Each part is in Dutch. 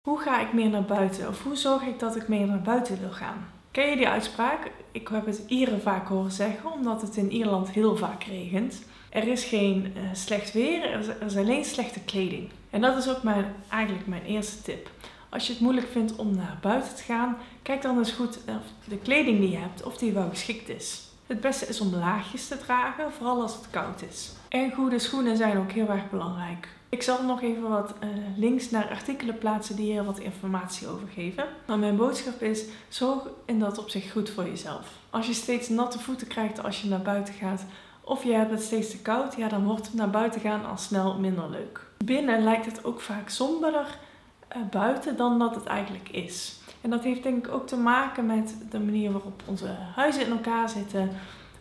Hoe ga ik meer naar buiten? Of hoe zorg ik dat ik meer naar buiten wil gaan? Ken je die uitspraak? Ik heb het Ieren vaak horen zeggen, omdat het in Ierland heel vaak regent. Er is geen uh, slecht weer, er is alleen slechte kleding. En dat is ook eigenlijk mijn eerste tip. Als je het moeilijk vindt om naar buiten te gaan, kijk dan eens goed of de kleding die je hebt, of die wel geschikt is. Het beste is om laagjes te dragen, vooral als het koud is. En goede schoenen zijn ook heel erg belangrijk. Ik zal nog even wat uh, links naar artikelen plaatsen die hier wat informatie over geven. Maar mijn boodschap is: zorg in dat opzicht goed voor jezelf. Als je steeds natte voeten krijgt als je naar buiten gaat, of je hebt het steeds te koud, ja, dan wordt het naar buiten gaan al snel minder leuk. Binnen lijkt het ook vaak somberder uh, buiten dan dat het eigenlijk is. En dat heeft denk ik ook te maken met de manier waarop onze huizen in elkaar zitten.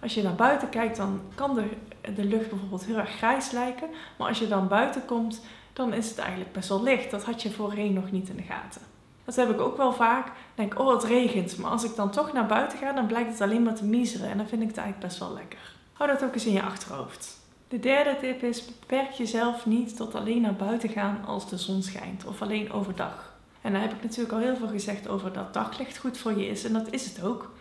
Als je naar buiten kijkt, dan kan de, de lucht bijvoorbeeld heel erg grijs lijken. Maar als je dan buiten komt, dan is het eigenlijk best wel licht. Dat had je voorheen nog niet in de gaten. Dat heb ik ook wel vaak. Denk, oh het regent. Maar als ik dan toch naar buiten ga, dan blijkt het alleen maar te miseren. En dan vind ik het eigenlijk best wel lekker. Hou dat ook eens in je achterhoofd. De derde tip is, beperk jezelf niet tot alleen naar buiten gaan als de zon schijnt. Of alleen overdag. En daar heb ik natuurlijk al heel veel gezegd over dat daglicht goed voor je is. En dat is het ook.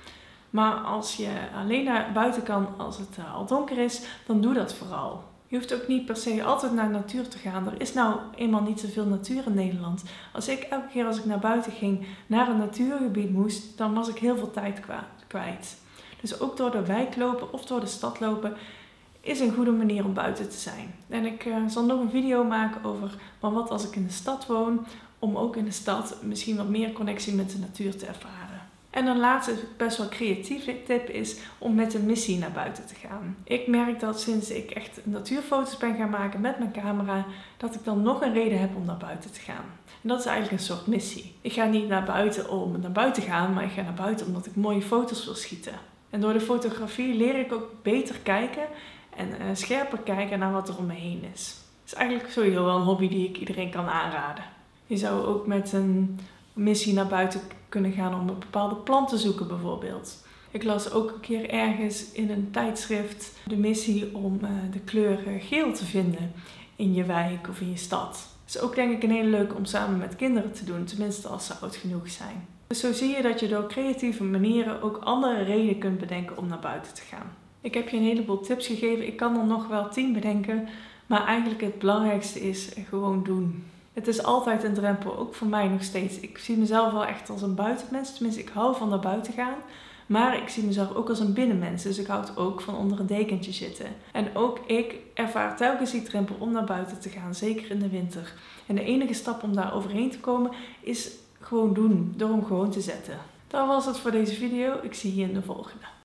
Maar als je alleen naar buiten kan als het eh, al donker is, dan doe dat vooral. Je hoeft ook niet per se altijd naar de natuur te gaan. Er is nou eenmaal niet zoveel natuur in Nederland. Als ik elke keer als ik naar buiten ging naar een natuurgebied moest, dan was ik heel veel tijd kwijt. Dus ook door de wijk lopen of door de stad lopen is een goede manier om buiten te zijn. En ik uh, zal nog een video maken over maar wat als ik in de stad woon, om ook in de stad misschien wat meer connectie met de natuur te ervaren. En een laatste best wel creatieve tip is om met een missie naar buiten te gaan. Ik merk dat sinds ik echt natuurfoto's ben gaan maken met mijn camera, dat ik dan nog een reden heb om naar buiten te gaan. En dat is eigenlijk een soort missie. Ik ga niet naar buiten om naar buiten te gaan, maar ik ga naar buiten omdat ik mooie foto's wil schieten. En door de fotografie leer ik ook beter kijken en uh, scherper kijken naar wat er om me heen is. Het is eigenlijk sowieso wel een hobby die ik iedereen kan aanraden. Je zou ook met een missie naar buiten kunnen gaan om een bepaalde plant te zoeken bijvoorbeeld. Ik las ook een keer ergens in een tijdschrift de missie om uh, de kleur geel te vinden in je wijk of in je stad. Dat is ook denk ik een hele leuke om samen met kinderen te doen, tenminste als ze oud genoeg zijn. Dus zo zie je dat je door creatieve manieren ook andere redenen kunt bedenken om naar buiten te gaan. Ik heb je een heleboel tips gegeven, ik kan er nog wel tien bedenken, maar eigenlijk het belangrijkste is gewoon doen het is altijd een drempel, ook voor mij nog steeds. Ik zie mezelf wel echt als een buitenmens, tenminste ik hou van naar buiten gaan. Maar ik zie mezelf ook als een binnenmens, dus ik houd ook van onder een dekentje zitten. En ook ik ervaar telkens die drempel om naar buiten te gaan, zeker in de winter. En de enige stap om daar overheen te komen is gewoon doen, door hem gewoon te zetten. Dat was het voor deze video. Ik zie je in de volgende.